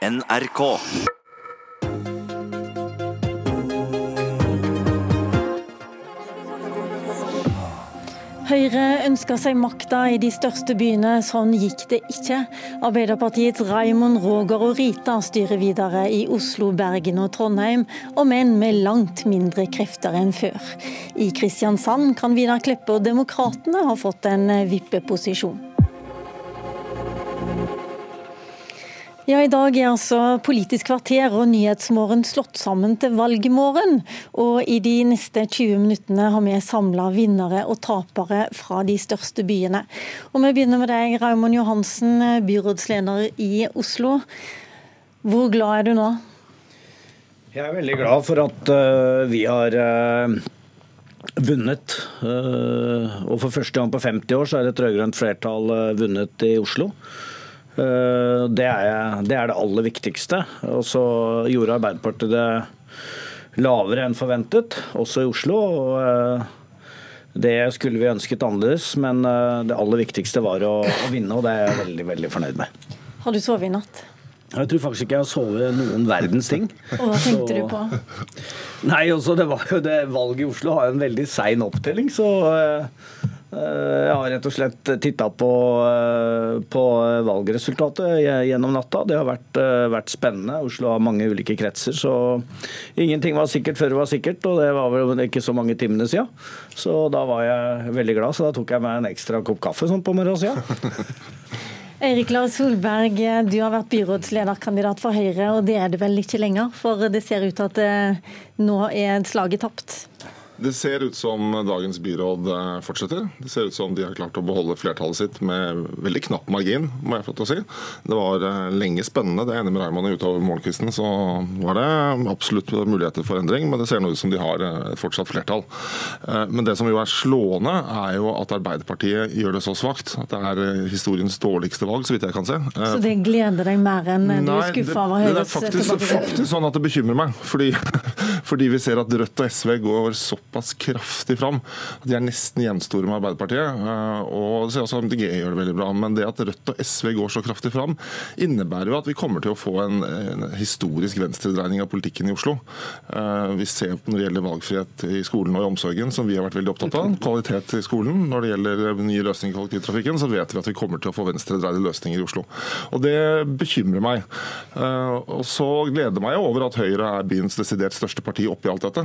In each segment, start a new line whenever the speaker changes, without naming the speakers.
NRK.
Høyre ønsker seg makta i de største byene, sånn gikk det ikke. Arbeiderpartiets Raimond Roger og Rita styrer videre i Oslo, Bergen og Trondheim, og enn med langt mindre krefter enn før. I Kristiansand kan Vidar Kleppe og Demokratene ha fått en vippeposisjon. Ja, I dag er altså Politisk kvarter og Nyhetsmorgen slått sammen til valgmorgen. Og i de neste 20 minuttene har vi samla vinnere og tapere fra de største byene. Og Vi begynner med deg, Raymond Johansen, byrådsleder i Oslo. Hvor glad er du nå?
Jeg er veldig glad for at uh, vi har uh, vunnet. Uh, og for første gang på 50 år så er et rød-grønt flertall vunnet i Oslo. Eh, det er, det er, det aller viktigste. Og så gjorde Arbeiderpartiet det lavere enn forventet, også i Oslo. og eh, det skulle vi ønsket annerledes, men eh, det aller viktigste var å, å vinne, og det er jeg veldig, veldig fornøyd med.
Har du sovet i natt?
Jeg tror faktisk ikke jeg har sovet noen verdens ting.
Og Hva tenkte så... du på?
Nei, også det var jo det Valget i Oslo har en veldig sein opptelling, så jeg har rett og slett titta på, eh, på, valgresultatet gjennom natta. Det har vært, eh, vært, spennende. Oslo har mange ulike kretser, så ingenting var sikkert før det var sikkert. Og det var vel ikke så mange timene siden. Så da var jeg veldig glad, så da tok jeg meg en ekstra kopp kaffe sånn på morgensida.
Eirik Lars Solberg, du har vært byrådslederkandidat for Høyre, og det er det vel ikke lenger? For det ser ut til at nå er slaget tapt?
Det ser ut som dagens byråd eh, fortsetter. Det ser ut som de har klart å beholde flertallet sitt med veldig knapp margin, må jeg få til å si. Det var eh, lenge spennende. Det er enig med Raymond utover morgenkvisten, så var det absolutt muligheter for endring, men det ser nå ut som de har eh, fortsatt flertall. Men det som jo er slående, er jo at Arbeiderpartiet gjør det så svakt. At det er historiens dårligste valg, så vidt jeg kan se.
Så det gleder deg mer enn du er skuffa over Høyres
Det er faktisk, faktisk sånn at det bekymrer meg. Fordi, fordi vi ser at Rødt og SV går såpass såpass kraftig fram at de er nesten jevnstore med Arbeiderpartiet. Eh, og det også MDG gjør det veldig bra. Men det at Rødt og SV går så kraftig fram, innebærer jo at vi kommer til å få en, en historisk venstredreining av politikken i Oslo. Eh, vi ser når det gjelder valgfrihet i skolen og i omsorgen, som vi har vært veldig opptatt av, kvalitet i skolen. Når det gjelder nye løsninger i kollektivtrafikken, så vet vi at vi kommer til å få venstredreide løsninger i Oslo. Og det bekymrer meg. Eh, og så gleder meg over at Høyre er byens desidert største parti oppi alt dette.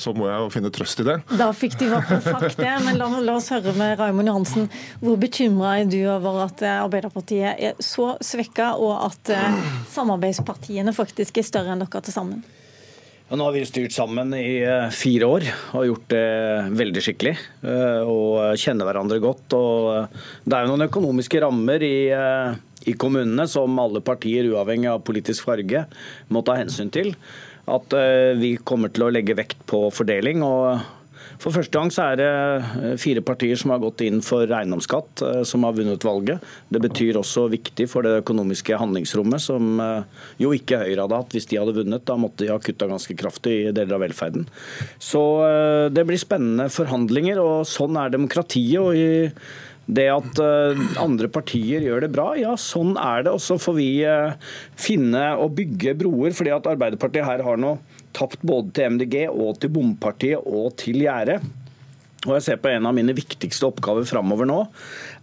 Så må jeg finne trøst i det.
Da fikk de i hvert fall sagt det. Men la, la oss høre med Raymond Johansen. Hvor bekymra er du over at eh, Arbeiderpartiet er så svekka, og at eh, samarbeidspartiene faktisk er større enn dere til sammen?
Ja, nå har vi styrt sammen i eh, fire år og gjort det veldig skikkelig. Og kjenner hverandre godt. Og det er jo noen økonomiske rammer i, i kommunene som alle partier, uavhengig av politisk farge, må ta hensyn til at eh, vi kommer til å legge vekt på fordeling. og for første gang så er det eh, fire partier som har gått inn for eiendomsskatt, eh, som har vunnet valget. Det betyr også viktig for det økonomiske handlingsrommet, som jo ikke Høyre hadde hatt hvis de hadde vunnet. Da måtte de ha kutta ganske kraftig i deler av velferden. Så det blir spennende forhandlinger, og sånn er demokratiet. og i det at eh, andre partier gjør det bra, ja sånn er det. Og så får vi eh, finne og bygge broer. fordi at Arbeiderpartiet her har nå tapt både til MDG og til Bompartiet og til Gjerde. Og jeg ser på En av mine viktigste oppgaver framover nå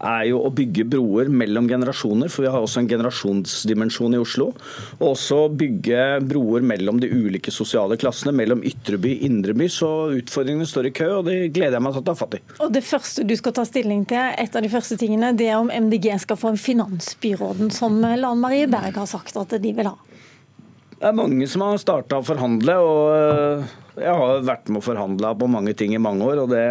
er jo å bygge broer mellom generasjoner. For vi har også en generasjonsdimensjon i Oslo. Og også bygge broer mellom de ulike sosiale klassene, mellom ytreby og indreby. Så utfordringene står i kø, og det gleder jeg meg til å ta fatt i.
Og Det første du skal ta stilling til, et av de første tingene, det er om MDG skal få en finansbyråden, som Lan Marie Berg har sagt at de vil ha.
Det er mange som har starta å forhandle. og jeg har vært med å forhandle på mange ting i mange år. og det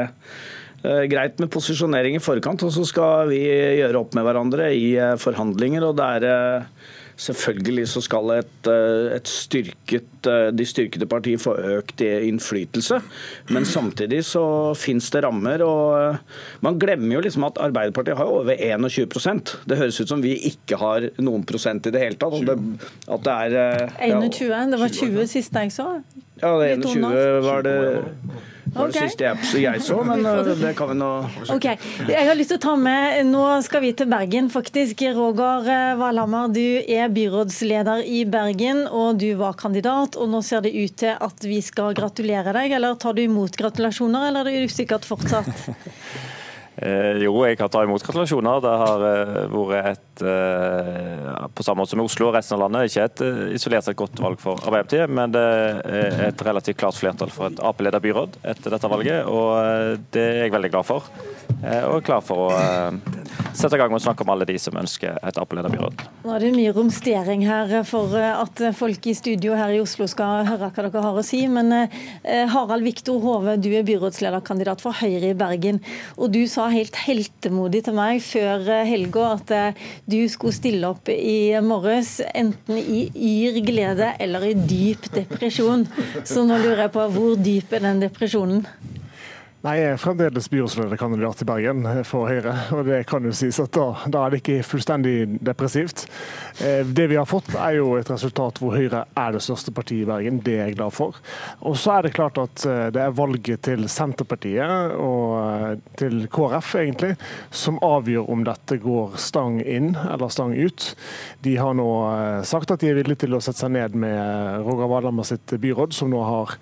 er greit med posisjonering i forkant, og så skal vi gjøre opp med hverandre i eh, forhandlinger. og det er Selvfølgelig så skal et, eh, et styrket, de styrkede partier få økt innflytelse, men samtidig så finnes det rammer. og Man glemmer jo liksom at Arbeiderpartiet har over 21% Det høres ut som vi ikke har noen prosent i det hele tatt. Det,
at det er, 21, det var 20 sist jeg så.
Ja, det 21 var det var okay. det siste jeg, jeg så, men eh, det kan vi nå
Ok, Jeg har lyst til å ta med Nå skal vi til Bergen, faktisk. Roger eh, Valhammer, du er byrådsleder i Bergen, og du var kandidat. Og nå ser det ut til at vi skal gratulere deg, eller tar du imot gratulasjoner, eller er det usikkert fortsatt?
Eh, jo, jeg kan ta imot gratulasjoner. Det har eh, vært et, eh, på samme måte som Oslo og resten av landet, ikke et eh, isolert sett godt valg for Arbeiderpartiet, men det er et relativt klart flertall for et Ap-ledet byråd etter dette valget, og eh, det er jeg veldig glad for. Og er klar for å sette i gang med å snakke om alle de som ønsker et Ap-ledet byråd.
Nå er det mye romstering her for at folk i studio her i Oslo skal høre hva dere har å si, men Harald Viktor Hove, du er byrådslederkandidat for Høyre i Bergen, og du sa helt heltemodig til meg før helga at du skulle stille opp i morges enten i yr glede eller i dyp depresjon. Så nå lurer jeg på hvor dyp er den depresjonen?
Nei, Jeg er fremdeles byrådslederkandidat i Bergen for Høyre. og det kan jo sies at da, da, er det ikke fullstendig depressivt. Eh, det vi har fått er jo et resultat hvor Høyre er det største partiet i Bergen. Det er jeg glad for. Og så er det klart at eh, det er valget til Senterpartiet og eh, til KrF egentlig som avgjør om dette går stang inn eller stang ut. De har nå sagt at de er villige til å sette seg ned med Roger Valhammer sitt byråd, som nå har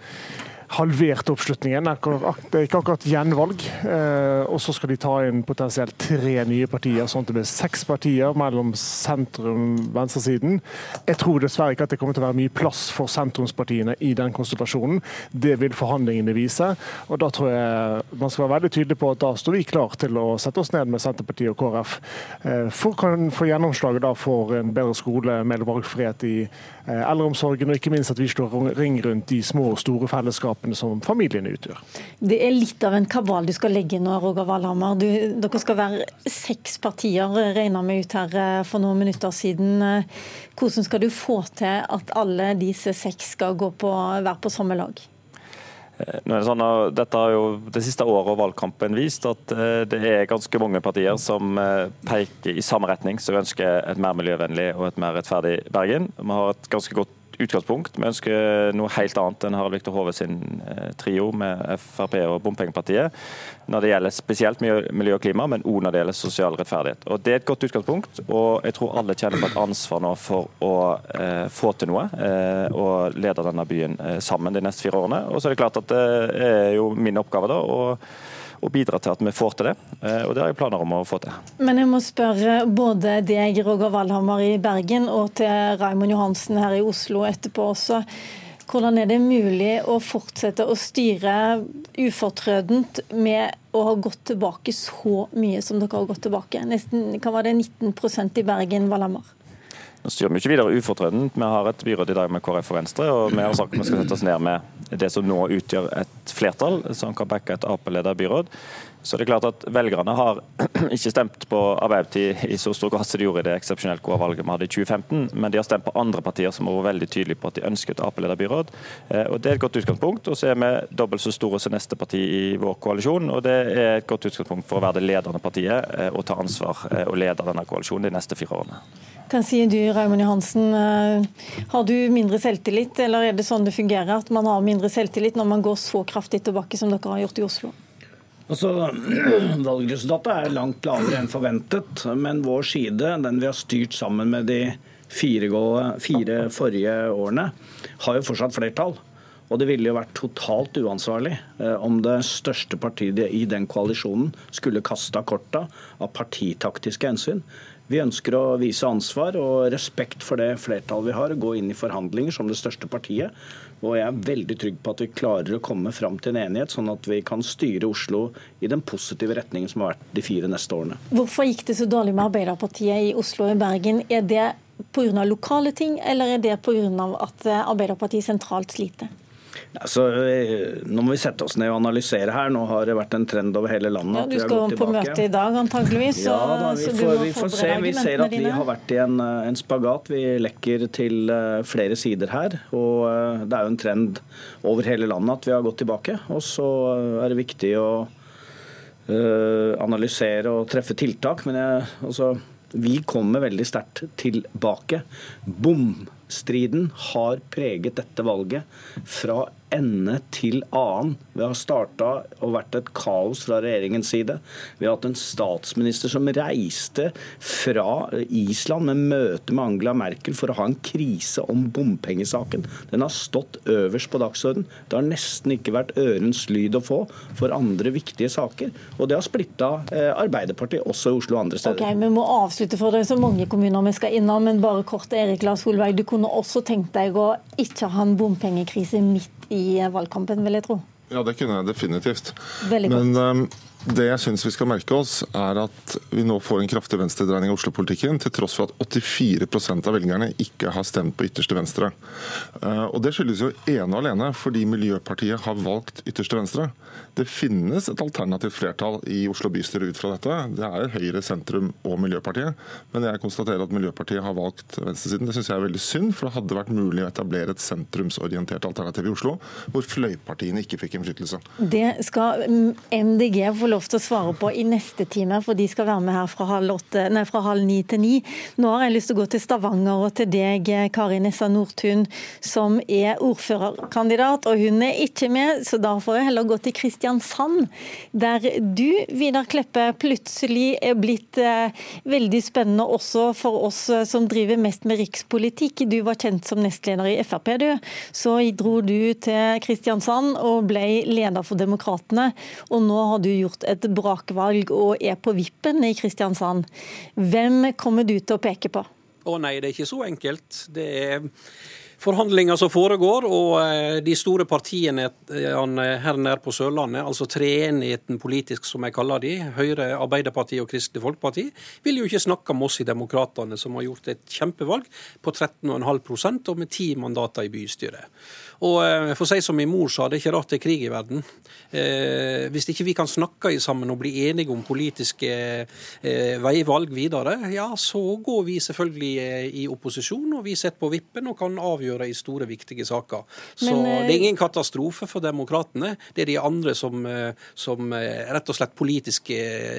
halvert oppslutningen. Det er ikke akkurat gjenvalg. Eh, og så skal de ta inn potensielt tre nye partier, sånn at det blir seks partier mellom sentrum venstresiden. Jeg tror dessverre ikke at det kommer til å være mye plass for sentrumspartiene i den konstellasjonen. Det vil forhandlingene vise. Og da tror jeg man skal være veldig tydelig på at da står vi klar til å sette oss ned med Senterpartiet og KrF eh, for å få gjennomslaget for en bedre skole, med valgfrihet i eh, eldreomsorgen, og ikke minst at vi slår ring rundt de små og store fellesskapene fellesskapene som familiene utgjør.
Det er litt av en kabal du skal legge nå, Roger Valhammer. Du, dere skal være seks partier, regna vi ut her eh, for noen minutter siden. Hvordan skal du få til at alle disse seks skal på, være på samme lag?
Eh, nå er det sånn at dette har jo Det siste året og valgkampen vist at eh, det er ganske mange partier som peker i samme retning, som ønsker et mer miljøvennlig og et mer rettferdig Bergen. Vi har et ganske godt utgangspunkt. Vi ønsker noe helt annet enn Harald Viktor Hove sin eh, trio med Frp og Bompengepartiet når det gjelder spesielt miljø og klima, men òg når det gjelder sosial rettferdighet. Og Det er et godt utgangspunkt, og jeg tror alle kjenner på et ansvar nå for å eh, få til noe eh, og lede denne byen eh, sammen de neste fire årene. Og så er det klart at det er jo min oppgave da å og bidra til at vi får til det. Eh, og Det har jeg planer om å få til.
Men jeg må spørre både deg, Roger Valhammer i Bergen, og til Raymond Johansen her i Oslo etterpå også. Hvordan er det mulig å fortsette å styre ufortrødent med å ha gått tilbake så mye som dere har gått tilbake? Nesten, hva var det, 19% i Bergen, Valhammer?
Nå styrer vi ikke videre ufortrødent. Vi har et byråd i dag med KrF og Venstre, og vi har sagt at vi skal sette oss ned med det som nå utgjør et flertall som kan backe et Ap-ledet byråd. Så det er klart at Velgerne har ikke stemt på Arbeiderpartiet i så stor grad som de gjorde i det eksepsjonelt gode valget vi hadde i 2015, men de har stemt på andre partier som har vært veldig tydelige på at de ønsker et Ap-ledet byråd. Eh, og Det er et godt utgangspunkt. Og så er vi dobbelt så store som neste parti i vår koalisjon, og det er et godt utgangspunkt for å være det ledende partiet eh, og ta ansvar eh, og lede denne koalisjonen de neste fire årene.
Hva sier du, Raymond Johansen? Har du mindre selvtillit, eller er det sånn det fungerer, at man har mindre selvtillit når man går så kraftig tilbake som dere har gjort i Oslo?
Altså, Valgresultatet er langt lavere enn forventet, men vår side, den vi har styrt sammen med de fire, fire forrige årene, har jo fortsatt flertall. Og det ville jo vært totalt uansvarlig eh, om det største partiet i den koalisjonen skulle kasta korta av partitaktiske hensyn. Vi ønsker å vise ansvar og respekt for det flertallet vi har, gå inn i forhandlinger som det største partiet. Og jeg er veldig trygg på at vi klarer å komme fram til en enighet, sånn at vi kan styre Oslo i den positive retningen som har vært de fire neste årene.
Hvorfor gikk det så dårlig med Arbeiderpartiet i Oslo og i Bergen? Er det pga. lokale ting, eller er det pga. at Arbeiderpartiet sentralt sliter?
Altså, nå må vi sette oss ned og analysere her. Nå har det vært en trend over hele landet.
Ja, du skal på møte i dag antageligvis.
Ja, da, vi, får, vi får se. Vi ser at vi har vært i en, eh, en, spagat. Vi lekker til eh, flere sider her. Og det er jo en trend over hele landet at vi har gått tilbake. Og så er det viktig å uh, analysere og treffe tiltak. Men jeg, altså, vi kommer veldig sterkt tilbake. Bom striden har preget dette valget fra ende til annen. Vi har starta og vært et kaos fra regjeringens side. Vi har hatt en statsminister som reiste fra Island med møte med Angela Merkel for å ha en krise om bompengesaken. Den har stått øverst på dagsordenen. Det har nesten ikke vært ørens lyd å få for andre viktige saker. Og det har splitta eh, Arbeiderpartiet også i Oslo og andre steder.
Ok, Vi må avslutte for det er så mange kommuner vi skal innom, men bare kort Erik Lars Solveig. Du kunne også tenkt deg å ikke ha en bompengekrise midt i valgkampen, vil jeg tro.
Ja, det kunne jeg definitivt. Men um, det jeg syns vi skal merke oss, er at vi nå får en kraftig venstredreining i Oslo-politikken, til tross for at 84% av velgerne ikke har stemt på ytterste venstre. Uh, og Det skyldes jo ene og alene fordi Miljøpartiet har valgt ytterste venstre. Det finnes et alternativt flertall i Oslo bystyre ut fra dette. Det er Høyre, sentrum og Miljøpartiet. Men jeg konstaterer at Miljøpartiet har valgt venstresiden. Det syns jeg er veldig synd, for det hadde vært mulig å etablere et sentrumsorientert alternativ i Oslo, hvor fløypartiene ikke fikk innflytelse.
Det skal MDG få lov til å svare på i neste time, for de skal være med her fra halv, åtte, nei, fra halv ni til ni. Nå har jeg lyst til å gå til Stavanger og til deg, Kari Nessa Nordtun, som er ordførerkandidat. Og hun er ikke med, så da får jeg heller gå til Kristiansand, der du, Vidar Kleppe, plutselig er blitt eh, veldig spennende også for oss eh, som driver mest med rikspolitikk. Du var kjent som nestleder i Frp, du. Så dro du til Kristiansand og ble leder for Demokratene. Og nå har du gjort et brakvalg og er på vippen i Kristiansand. Hvem kommer du til å peke på?
Å nei, det er ikke så enkelt. Det er forhandlinger som foregår, og eh, de store partiene her nede på Sørlandet, altså treenigheten politisk som jeg kaller de, Høyre, Arbeiderpartiet og Kristelig Folkeparti, vil jo ikke snakke om oss i Demokratene, som har gjort et kjempevalg på 13,5% og med ti mandater i bystyret. Og eh, for å si som min mor sa, det er ikke rart det er krig i verden. Eh, hvis ikke vi kan snakke sammen og bli enige om politiske eh, veivalg videre, ja, så går vi selvfølgelig eh, i opposisjon, og vi sitter på vippen og kan avgjøre i store, viktige saker. Så Men, eh, det er ingen katastrofe for demokratene. Det er de andre som, som rett og slett politisk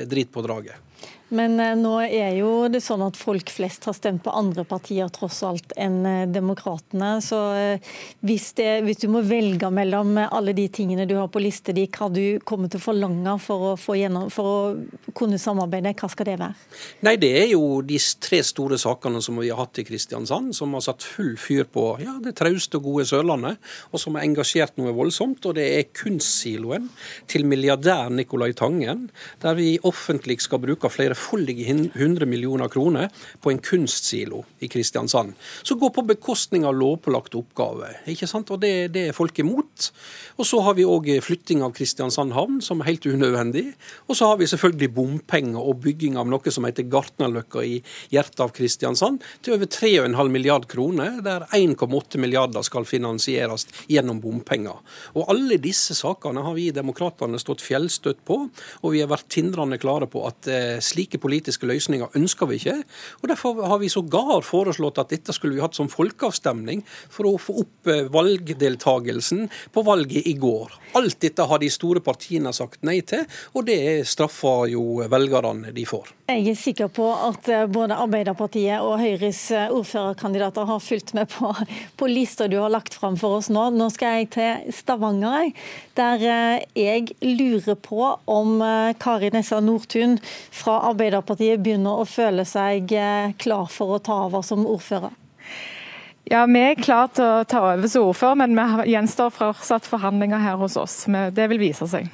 driter på draget.
Men eh, nå er jo det sånn at folk flest har stemt på andre partier tross alt enn eh, Demokratene. Så eh, hvis, det, hvis, du må velge mellom alle de tingene du har på liste di, hva du kommer til å forlange for å, gjennom, for å kunne samarbeide, hva skal det være?
Nei, Det er jo de tre store sakene som vi har hatt i Kristiansand, som har satt full fyr på ja, det trauste og gode Sørlandet, og som har engasjert noe voldsomt. Og det er kunstsiloen til milliardær Nicolai Tangen, der vi offentlig skal bruke flere flerfoldige 100 millioner kroner på en kunstsilo i Kristiansand, som går på bekostning av lovpålagte oppgaver. ikke sant? Og det, det er folk imot. Og så har vi òg flytting av Kristiansand havn, som er helt unødvendig. Og så har vi selvfølgelig bompenger og bygging av noe som heter Gartnerløkka i hjertet av Kristiansand, til over 3,5 milliard kroner, der 1,8 milliarder skal finansieres gjennom bompenger. Og alle disse sakene har vi i demokratene stått fjellstøtt på, og vi har vært tindrende klare på at eh, slik slike politiske løsninger ønsker vi ikke. og Derfor har vi sågar foreslått at dette skulle vi hatt som folkeavstemning for å få opp eh, valgdeltagelsen på valget i går. Alt dette har de store partiene sagt nei til, og det straffer jo velgerne de får.
Jeg er sikker på at eh, både Arbeiderpartiet og Høyres eh, ordførerkandidater har fulgt med på, på lista du har lagt fram for oss nå. Nå skal jeg til Stavanger, der jeg lurer på om Kari Nessa Nordtun fra Arbeiderpartiet begynner å føle seg eh, klar for å ta over som ordfører?
Ja, Vi er klare til å ta over som ordfører, men vi gjenstår fortsatt forhandlinger her hos oss. Det vil vise seg.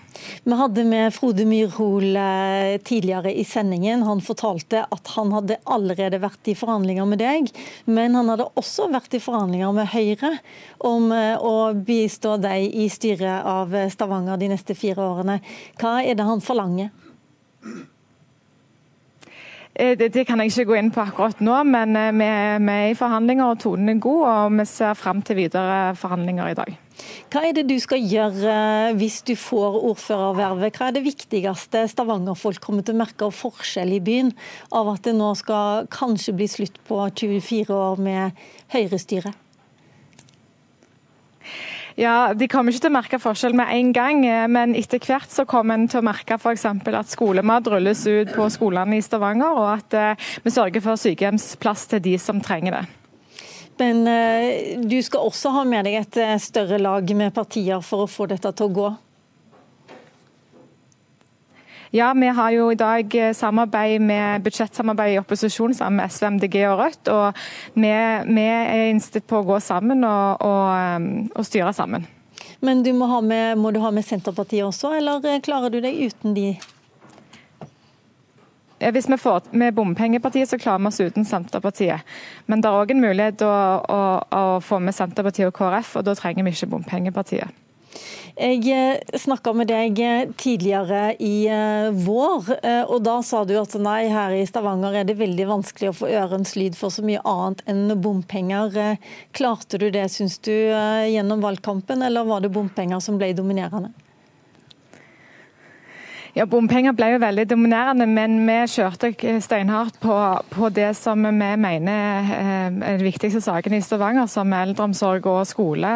Vi hadde med Frode Myrhol eh, tidligere i sendingen. Han fortalte at han hadde allerede vært i forhandlinger med deg, men han hadde også vært i forhandlinger med Høyre om eh, å bistå deg i styret av Stavanger de neste fire årene. Hva er det han forlanger?
Eh, det, det, kan jeg ikke gå inn på akkurat nå, men eh, vi, vi er i forhandlinger og tonen er god. Og vi ser fram til videre forhandlinger i dag.
Hva er det du skal gjøre eh, hvis du får ordførervervet? Hva er det viktigste Stavanger-folk kommer til å merke av forskjell i byen, av at det nå skal kanskje bli slutt på 24 år med høyrestyre?
Ja, De kommer ikke til å merke forskjell med en gang, eh, men etter hvert så kommer en til å merke f.eks. at skolemat rulles ut på skolene i Stavanger, og at eh, vi sørger for sykehjemsplass til de som trenger det.
Men du skal også ha med deg et større lag med partier for å få dette til å gå?
Ja, vi har jo i dag samarbeid med budsjettsamarbeid i opposisjon sammen med SV, MDG og Rødt. Og vi, vi er innstilt på å gå sammen og, og, og styre sammen.
Men du må, med, må, du ha med Senterpartiet også, eller klarer du deg uten de?
Hvis vi får med Bompengepartiet, så klarer vi oss uten Senterpartiet. Men det er òg en mulighet å, å, å få med Senterpartiet og KrF, og da trenger vi ikke Bompengepartiet.
Jeg eh, snakka med deg eh, tidligere i eh, vår, og da sa du at nei, her i Stavanger er det veldig vanskelig å få ørens lyd for så mye annet enn bompenger. Klarte du det, syns du, gjennom valgkampen, eller var det bompenger som ble dominerende?
Ja, Bompenger ble jo veldig dominerende, men vi kjørte steinhardt på, på det som vi mener eh, er de viktigste sakene i Stavanger, som eldreomsorg og skole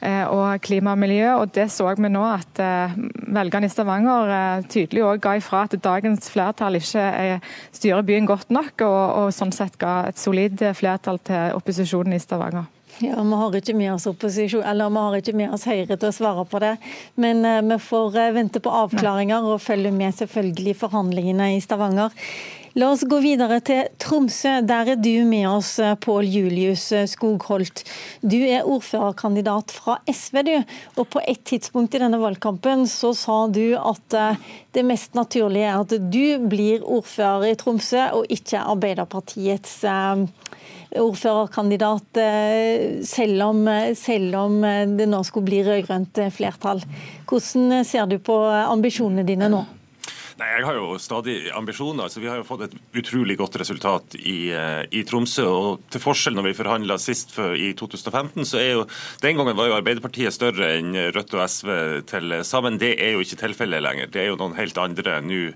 eh, og klima og miljø. Og Det så vi nå at eh, velgerne i Stavanger tydelig også ga ifra at dagens flertall ikke styrer byen godt nok, og, og sånn sett ga et solid flertall til opposisjonen i Stavanger.
Ja, Vi har ikke med oss opposisjon, eller vi har ikke med oss Høyre til å svare på det. Men uh, vi får uh, vente på avklaringer og følge med selvfølgelig forhandlingene i Stavanger. La oss gå videre til Tromsø. Der er du med oss, eh, Pål Julius Skogholt. Du er ordførerkandidat fra SV, du. Og på et tidspunkt i denne valgkampen så sa du at det mest naturlige er at du blir ordfører i Tromsø, og ikke Arbeiderpartiets ordførerkandidat, eh, selv om, selv om det nå skulle bli rød-grønt flertall. Hvordan ser du på ambisjonene dine nå?
Nei, Jeg har jo stadig ambisjoner. altså Vi har jo fått et utrolig godt resultat i, eh, i Tromsø. og Til forskjell når vi forhandla sist for, i 2015, så er jo den gangen var jo Arbeiderpartiet større enn Rødt og SV til sammen. Det er jo ikke tilfellet lenger. Det er jo noen helt andre nå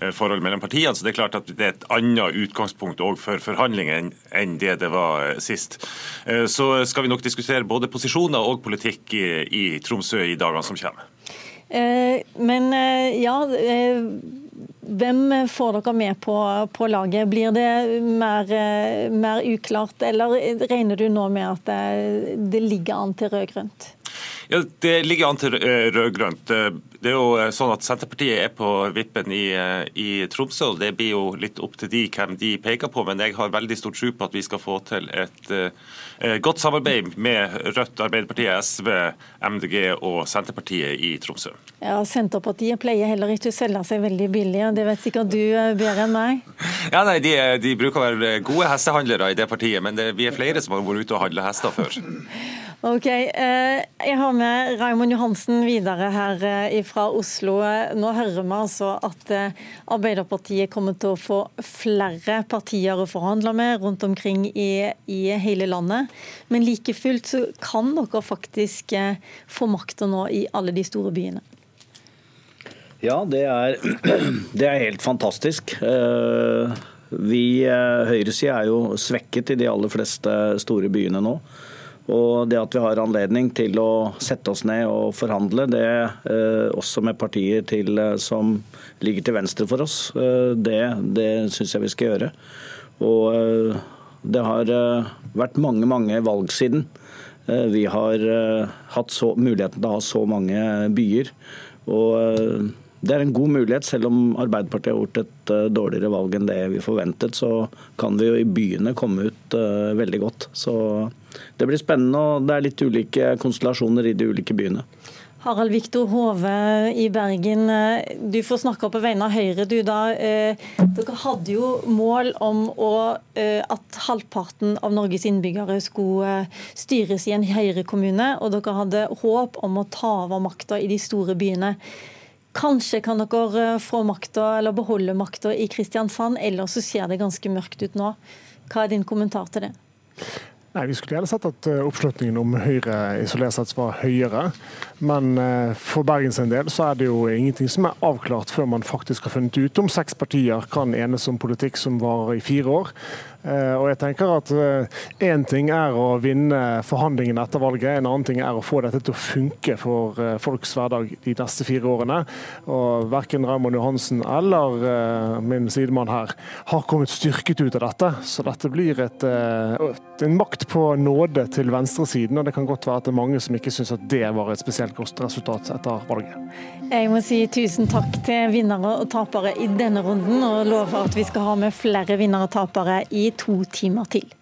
eh, forhold mellom partiene. Så det er klart at det er et annet utgangspunkt òg for forhandlinger enn det det var eh, sist. Så skal vi nok diskutere både posisjoner og politikk i, i Tromsø i dagene som kommer.
Eh, men eh, ja, eh, hvem får dere med på, på laget? Blir det mer, mer, uklart, eller regner du nå med at det, det ligger an til rød-grønt?
Ja, Det ligger an til rød-grønt. Det er jo sånn at Senterpartiet er på vippen i, i, Tromsø. og Det blir jo litt opp til de hvem de peker på, men jeg har veldig stor tro på at vi skal få til et Eh, godt samarbeid med Rødt, Arbeiderpartiet, SV, MDG og Senterpartiet i Tromsø.
Ja, Senterpartiet pleier heller ikke å selge seg veldig billig, og det vet sikkert du eh, bedre enn meg?
Ja, nei, de, de, bruker å være gode hestehandlere i det partiet, men det, vi er flere som har vært ute og handla hester før.
Ok, eh, Jeg har med Raymond Johansen videre her fra Oslo. Nå hører vi altså at Arbeiderpartiet kommer til å få flere partier å forhandle med rundt omkring i, i hele landet. Men like fullt så kan dere faktisk eh, få makta nå i alle de store byene.
Ja, det er, det er helt fantastisk. Eh, vi, eh, Høyresida er jo svekket i de aller fleste store byene nå. Og det at vi har anledning til å sette oss ned og forhandle, det også med partier til, som ligger til venstre for oss, det, det syns jeg vi skal gjøre. Og det har eh, vært mange, mange valg siden. Eh, vi har eh, hatt så, muligheten til å ha så mange byer. Og det er en god mulighet, selv om Arbeiderpartiet har gjort et dårligere valg enn det vi forventet, så kan vi jo i byene komme ut veldig godt. Så det blir spennende, og det er litt ulike konstellasjoner i de ulike byene.
Harald Viktor Hove i Bergen, du får snakke på vegne av Høyre. Du, da, eh, dere hadde jo mål om å, eh, at halvparten av Norges innbyggere skulle eh, styres i en Høyre-kommune, og dere hadde håp om å ta over makta i de store byene. Kanskje kan dere få makta, eller beholde makta i Kristiansand, eller så ser det ganske mørkt ut nå. Hva er din kommentar til det?
Nei, Vi skulle gjerne sett at eh, oppslutningen om Høyre isolert sett var høyere. Men eh, for Bergens en del så er det jo ingenting som er avklart før man faktisk har funnet ut om seks partier kan enes om politikk som varer i fire år. Eh, og jeg tenker at Én ting er å vinne forhandlingene etter valget, en annen ting er å få dette til å funke for folks hverdag de neste fire årene. Og Verken Raymond Johansen eller min sidemann her har kommet styrket ut av dette. Så dette blir et, en makt på nåde til venstresiden, og det kan godt være at det er mange som ikke syns at det var et spesielt godt resultat etter valget.
Jeg må si tusen takk til vinnere og tapere i denne runden, og lover at vi skal ha med flere vinnere og tapere to timer til.